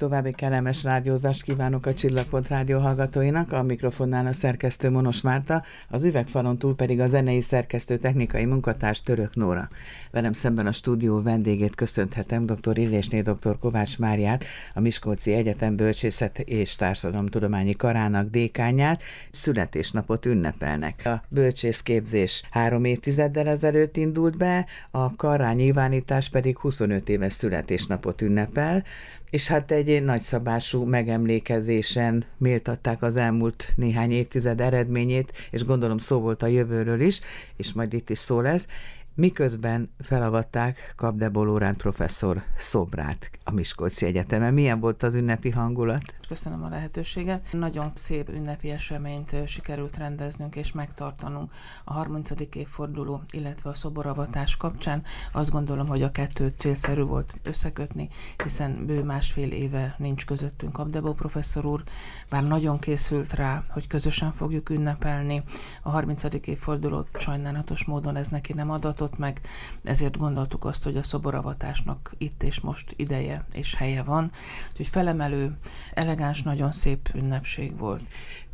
További kellemes rádiózást kívánok a Csillagpont rádió hallgatóinak, a mikrofonnál a szerkesztő Monos Márta, az üvegfalon túl pedig a zenei szerkesztő technikai munkatárs Török Nóra. Velem szemben a stúdió vendégét köszönhetem, dr. Illésné dr. Kovács Máriát, a Miskolci Egyetem Bölcsészet és Társadalomtudományi Karának dékányát, születésnapot ünnepelnek. A bölcsészképzés három évtizeddel ezelőtt indult be, a kará nyilvánítás pedig 25 éves születésnapot ünnepel, és hát egy nagyszabású megemlékezésen méltatták az elmúlt néhány évtized eredményét, és gondolom szó volt a jövőről is, és majd itt is szó lesz, miközben felavatták Kapdebol professzor szobrát a Miskolci Egyetemen. Milyen volt az ünnepi hangulat? Köszönöm a lehetőséget. Nagyon szép ünnepi eseményt sikerült rendeznünk és megtartanunk a 30. évforduló, illetve a szoboravatás kapcsán. Azt gondolom, hogy a kettőt célszerű volt összekötni, hiszen bő másfél éve nincs közöttünk Abdebo professzor úr, bár nagyon készült rá, hogy közösen fogjuk ünnepelni. A 30. évfordulót sajnálatos módon ez neki nem adatott meg, ezért gondoltuk azt, hogy a szoboravatásnak itt és most ideje és helye van. Úgyhogy felemelő, elegáns nagyon szép ünnepség volt.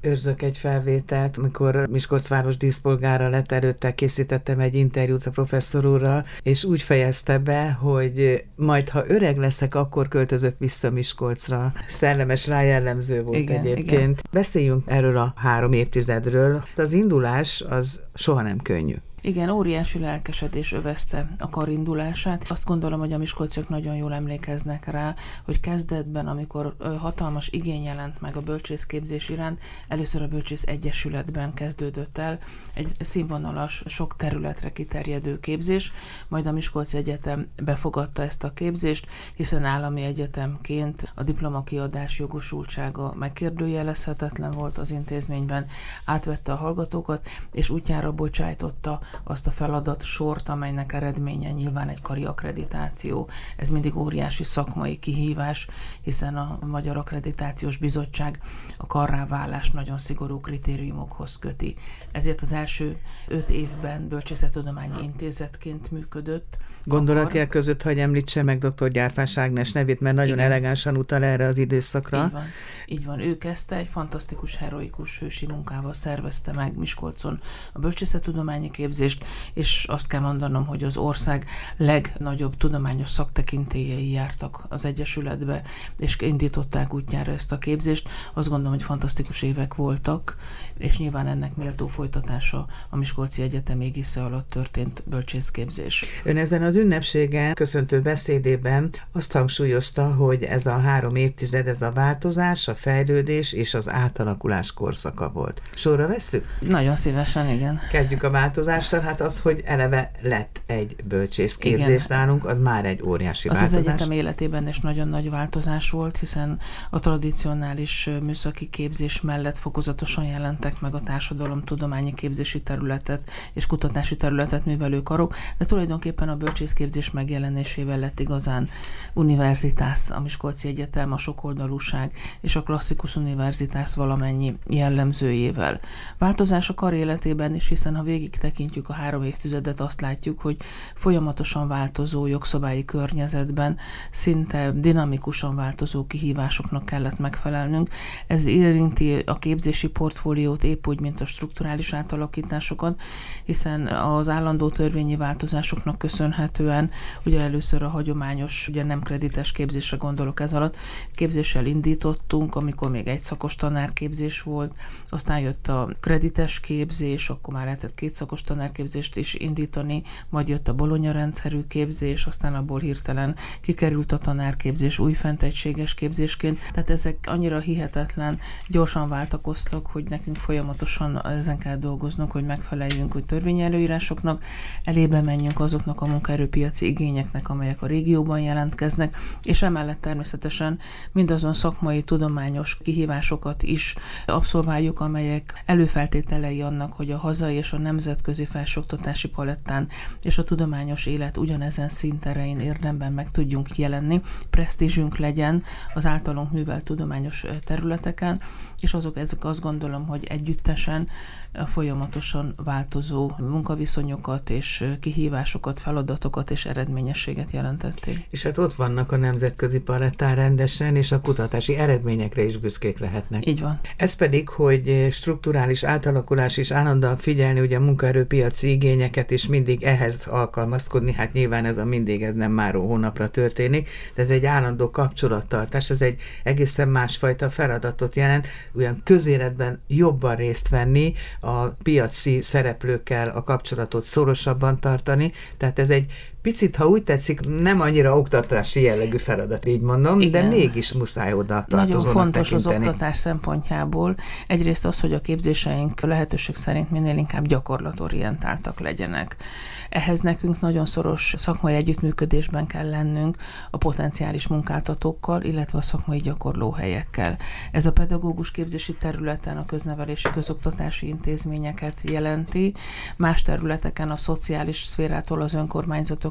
Őrzök egy felvételt, amikor város díszpolgára lett előtte, készítettem egy interjút a professzor úrral, és úgy fejezte be, hogy majd ha öreg leszek, akkor költözök vissza Miskolcra. Szellemes rájellemző volt igen, egyébként. Igen. Beszéljünk erről a három évtizedről. Az indulás az soha nem könnyű. Igen, óriási lelkesedés övezte a karindulását. Azt gondolom, hogy a miskolciak nagyon jól emlékeznek rá, hogy kezdetben, amikor hatalmas igény jelent meg a bölcsészképzés iránt, először a Bölcsész Egyesületben kezdődött el egy színvonalas, sok területre kiterjedő képzés, majd a Miskolci Egyetem befogadta ezt a képzést, hiszen állami egyetemként a diplomakiadás jogosultsága megkérdőjelezhetetlen volt az intézményben, átvette a hallgatókat, és útjára bocsájtotta azt a feladat sort, amelynek eredménye nyilván egy kari akkreditáció. Ez mindig óriási szakmai kihívás, hiszen a Magyar Akkreditációs Bizottság a karrávállás nagyon szigorú kritériumokhoz köti. Ezért az első öt évben Bölcsészettudományi Intézetként működött. Gondolatják között, hogy említse meg dr. Gyárfás Ágnes nevét, mert nagyon Igen. elegánsan utal erre az időszakra. Így van. Így van. Ő kezdte, egy fantasztikus, heroikus hősi munkával szervezte meg Miskolcon a bölcsészettudományi képzést, és azt kell mondanom, hogy az ország legnagyobb tudományos szaktekintélyei jártak az Egyesületbe, és indították útjára ezt a képzést. Azt gondolom, hogy fantasztikus évek voltak, és nyilván ennek méltó folytatása a Miskolci Egyetem égisze alatt történt bölcsészképzés. Ön ezen az ünnepségen, köszöntő beszédében azt hangsúlyozta, hogy ez a három évtized, ez a változás, a fejlődés és az átalakulás korszaka volt. Sorra vesszük? Nagyon szívesen, igen. Kezdjük a változással, hát az, hogy eleve lett egy bölcsész kérdés nálunk, az már egy óriási az változás. Az egyetem életében is nagyon nagy változás volt, hiszen a tradicionális műszaki képzés mellett fokozatosan jelentek meg a társadalom tudományi képzési területet és kutatási területet művelő karok, de tulajdonképpen a bölcsészképzés megjelenésével lett igazán univerzitás, a Miskolci Egyetem, a sokoldalúság és a klasszikus univerzitás valamennyi jellemzőjével. Változás a kar életében is, hiszen ha végig tekintjük a három évtizedet, azt látjuk, hogy folyamatosan változó jogszabályi környezetben szinte dinamikusan változó kihívásoknak kellett megfelelnünk. Ez érinti a képzési portfóliót épp úgy, mint a strukturális átalakításokat, hiszen az állandó törvényi változásoknak köszönhetően, ugye először a hagyományos, ugye nem kredites képzésre gondolok ez alatt, képzéssel indítottunk, amikor még egy szakos tanárképzés volt, aztán jött a kredites képzés, akkor már lehetett két szakos tanárképzést is indítani, majd jött a bolonya rendszerű képzés, aztán abból hirtelen kikerült a tanárképzés új fentegységes képzésként. Tehát ezek annyira hihetetlen, gyorsan váltakoztak, hogy nekünk folyamatosan ezen kell dolgoznunk, hogy megfeleljünk hogy törvényi előírásoknak, elébe menjünk azoknak a munkaerőpiaci igényeknek, amelyek a régióban jelentkeznek, és emellett természetesen mindazon szakmai, tudományos kihívásokat is abszolváljuk, amelyek előfeltételei annak, hogy a hazai és a nemzetközi felsőoktatási palettán és a tudományos élet ugyanezen szinterein érdemben meg tudjunk jelenni, presztízsünk legyen az általunk művelt tudományos területeken, és azok ezek azt gondolom, hogy együttesen folyamatosan változó munkaviszonyokat és kihívásokat, feladatokat és eredményességet jelentették. És hát ott vannak a nemzetközi palettán rendesen, és a kutatási eredményekre is büszkék lehetnek. Így van. Ez pedig, hogy strukturális átalakulás és állandóan figyelni ugye a munkaerőpiaci igényeket, és mindig ehhez alkalmazkodni, hát nyilván ez a mindig, ez nem már hónapra történik, de ez egy állandó kapcsolattartás, ez egy egészen másfajta feladatot jelent, olyan közéletben jobban részt venni, a piaci szereplőkkel a kapcsolatot szorosabban tartani, tehát ez egy picit, ha úgy tetszik, nem annyira oktatási jellegű feladat, így mondom, Igen. de mégis muszáj oda Nagyon fontos tekinteni. az oktatás szempontjából. Egyrészt az, hogy a képzéseink lehetőség szerint minél inkább gyakorlatorientáltak legyenek. Ehhez nekünk nagyon szoros szakmai együttműködésben kell lennünk a potenciális munkáltatókkal, illetve a szakmai gyakorlóhelyekkel. Ez a pedagógus képzési területen a köznevelési közoktatási intézményeket jelenti, más területeken a szociális szférától az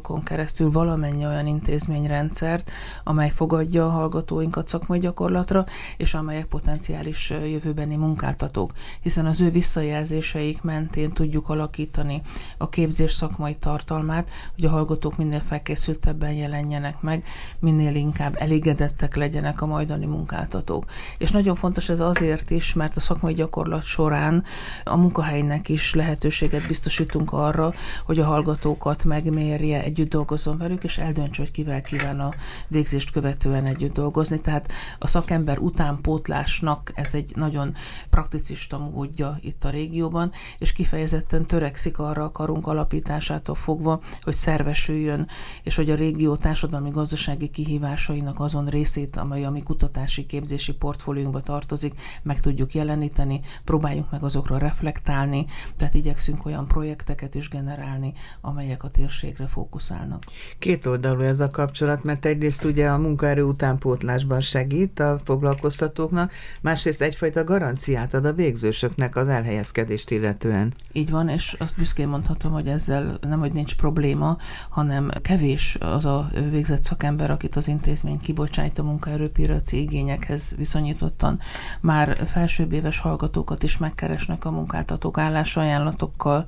önkormányzatokon keresztül valamennyi olyan intézményrendszert, amely fogadja a hallgatóinkat szakmai gyakorlatra, és amelyek potenciális jövőbeni munkáltatók, hiszen az ő visszajelzéseik mentén tudjuk alakítani a képzés szakmai tartalmát, hogy a hallgatók minél felkészültebben jelenjenek meg, minél inkább elégedettek legyenek a majdani munkáltatók. És nagyon fontos ez azért is, mert a szakmai gyakorlat során a munkahelynek is lehetőséget biztosítunk arra, hogy a hallgatókat megmérje, együtt dolgozzon velük, és eldöntse, hogy kivel kíván a végzést követően együtt dolgozni. Tehát a szakember utánpótlásnak ez egy nagyon prakticista módja itt a régióban, és kifejezetten törekszik arra a karunk alapítását, onnantól fogva, hogy szervesüljön, és hogy a régió társadalmi gazdasági kihívásainak azon részét, amely a mi kutatási képzési portfóliónkba tartozik, meg tudjuk jeleníteni, próbáljunk meg azokra reflektálni, tehát igyekszünk olyan projekteket is generálni, amelyek a térségre fókuszálnak. Két oldalú ez a kapcsolat, mert egyrészt ugye a munkaerő utánpótlásban segít a foglalkoztatóknak, másrészt egyfajta garanciát ad a végzősöknek az elhelyezkedést illetően. Így van, és azt büszkén mondhatom, hogy ezzel nem, hogy nincs probléma, hanem kevés az a végzett szakember, akit az intézmény kibocsájt a munkaerőpiaci igényekhez viszonyítottan. Már felsőbb éves hallgatókat is megkeresnek a munkáltatók állásajánlatokkal,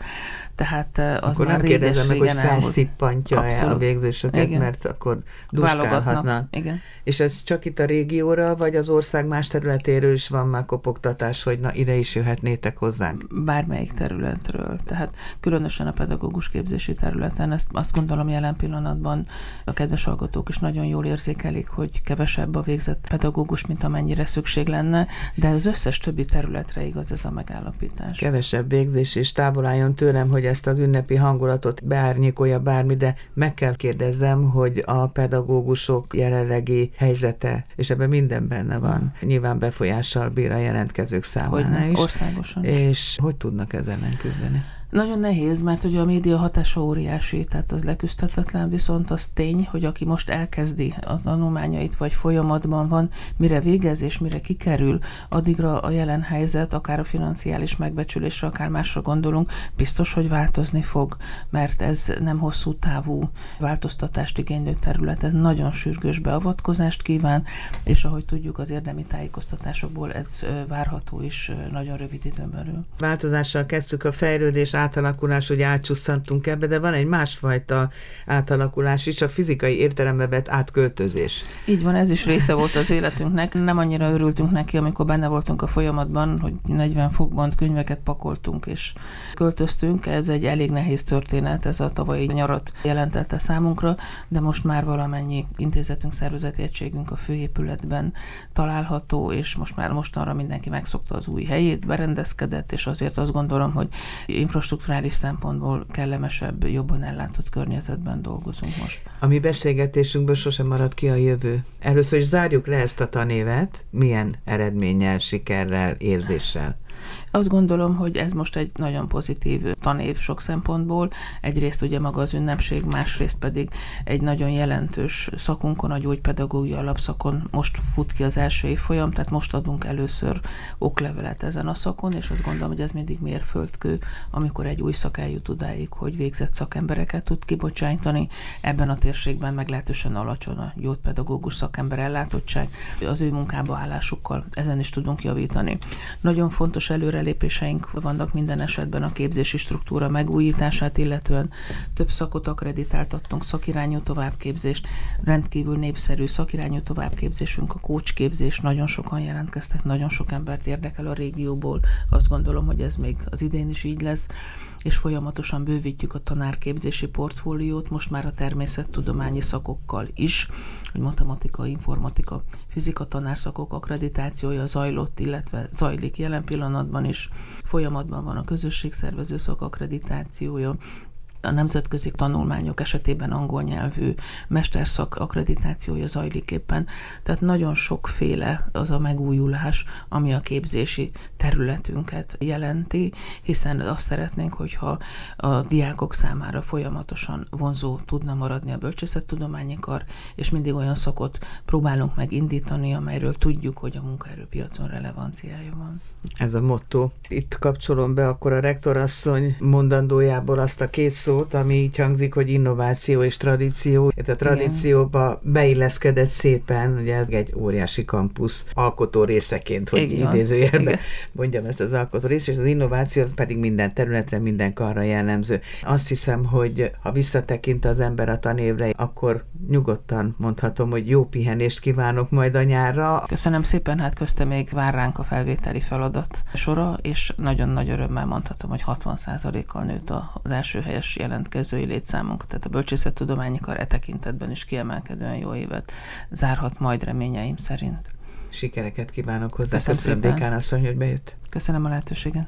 tehát az akkor már nem kérdezem meg, hogy felszippantja el a végzősöket, Igen. mert akkor duskálhatna. Igen. És ez csak itt a régióra, vagy az ország más területéről is van már kopogtatás, hogy na ide is jöhetnétek hozzánk? Bármelyik területről. Tehát különösen a pedagógus képzési területen, ezt azt gondolom jelen pillanatban a kedves hallgatók is nagyon jól érzékelik, hogy kevesebb a végzett pedagógus, mint amennyire szükség lenne, de az összes többi területre igaz ez a megállapítás. Kevesebb végzés és távol álljon tőlem, hogy ezt az ünnepi hangulatot beárnyékolja bármi, de meg kell kérdezzem, hogy a pedagógusok jelenlegi helyzete, és ebben minden benne van, nyilván befolyással bír a jelentkezők számára is. országosan is. És hogy tudnak ezzel küzdeni? Nagyon nehéz, mert ugye a média hatása óriási, tehát az leküzdhetetlen, viszont az tény, hogy aki most elkezdi a tanulmányait, vagy folyamatban van, mire végez és mire kikerül, addigra a jelen helyzet, akár a financiális megbecsülésre, akár másra gondolunk, biztos, hogy változni fog, mert ez nem hosszú távú változtatást igénylő terület, ez nagyon sürgős beavatkozást kíván, és ahogy tudjuk az érdemi tájékoztatásokból, ez várható is nagyon rövid időn belül. Változással kezdtük a fejlődés átalakulás, hogy átcsusszantunk ebbe, de van egy másfajta átalakulás is, a fizikai értelembe vett átköltözés. Így van, ez is része volt az életünknek. Nem annyira örültünk neki, amikor benne voltunk a folyamatban, hogy 40 fokban könyveket pakoltunk és költöztünk. Ez egy elég nehéz történet, ez a tavalyi nyarat jelentette számunkra, de most már valamennyi intézetünk, szervezeti egységünk a főépületben található, és most már mostanra mindenki megszokta az új helyét, berendezkedett, és azért azt gondolom, hogy infrastruktúra infrastruktúrális szempontból kellemesebb, jobban ellátott környezetben dolgozunk most. A mi beszélgetésünkből sosem marad ki a jövő. Először is zárjuk le ezt a tanévet, milyen eredménnyel, sikerrel, érzéssel. Azt gondolom, hogy ez most egy nagyon pozitív tanév sok szempontból. Egyrészt ugye maga az ünnepség, másrészt pedig egy nagyon jelentős szakunkon, a gyógypedagógia alapszakon most fut ki az első évfolyam, tehát most adunk először oklevelet ezen a szakon, és azt gondolom, hogy ez mindig mérföldkő, amikor egy új szak eljut odáig, hogy végzett szakembereket tud kibocsájtani. Ebben a térségben meglehetősen alacsony a gyógypedagógus szakember ellátottság. Az ő munkába állásukkal ezen is tudunk javítani. Nagyon fontos előrelépéseink vannak minden esetben a képzési struktúra megújítását, illetően. Több szakot akreditáltattunk, szakirányú továbbképzést, rendkívül népszerű szakirányú továbbképzésünk, a kócsképzés, nagyon sokan jelentkeztek, nagyon sok embert érdekel a régióból, azt gondolom, hogy ez még az idén is így lesz és folyamatosan bővítjük a tanárképzési portfóliót, most már a természettudományi szakokkal is, hogy matematika, informatika, fizika tanárszakok akkreditációja zajlott, illetve zajlik jelen pillanatban is. Folyamatban van a közösségszervező szak akkreditációja, a nemzetközi tanulmányok esetében angol nyelvű mesterszak akkreditációja zajlik éppen. Tehát nagyon sokféle az a megújulás, ami a képzési területünket jelenti, hiszen azt szeretnénk, hogyha a diákok számára folyamatosan vonzó tudna maradni a bölcsészettudományi kar, és mindig olyan szakot próbálunk megindítani, amelyről tudjuk, hogy a munkaerőpiacon relevanciája van. Ez a motto. Itt kapcsolom be akkor a rektorasszony mondandójából azt a két szót, ami így hangzik, hogy innováció és tradíció. Itt a tradícióba Igen. beilleszkedett szépen, ugye egy óriási kampusz alkotó részeként, hogy Igen. idézőjelben mondjam ezt az alkotó rész, és az innováció az pedig minden területre, minden karra jellemző. Azt hiszem, hogy ha visszatekint az ember a tanévre, akkor nyugodtan mondhatom, hogy jó pihenést kívánok majd a nyárra. Köszönöm szépen, hát közte még vár ránk a felvételi feladat sora, és nagyon nagy örömmel mondhatom, hogy 60%-kal nőtt az első helyes jelentkezői létszámunk, tehát a bölcsészettudományi kar e tekintetben is kiemelkedően jó évet zárhat majd reményeim szerint. Sikereket kívánok hozzá. Köszönöm, Köszönöm szépen. Dékán asszony, hogy bejött. Köszönöm a lehetőséget.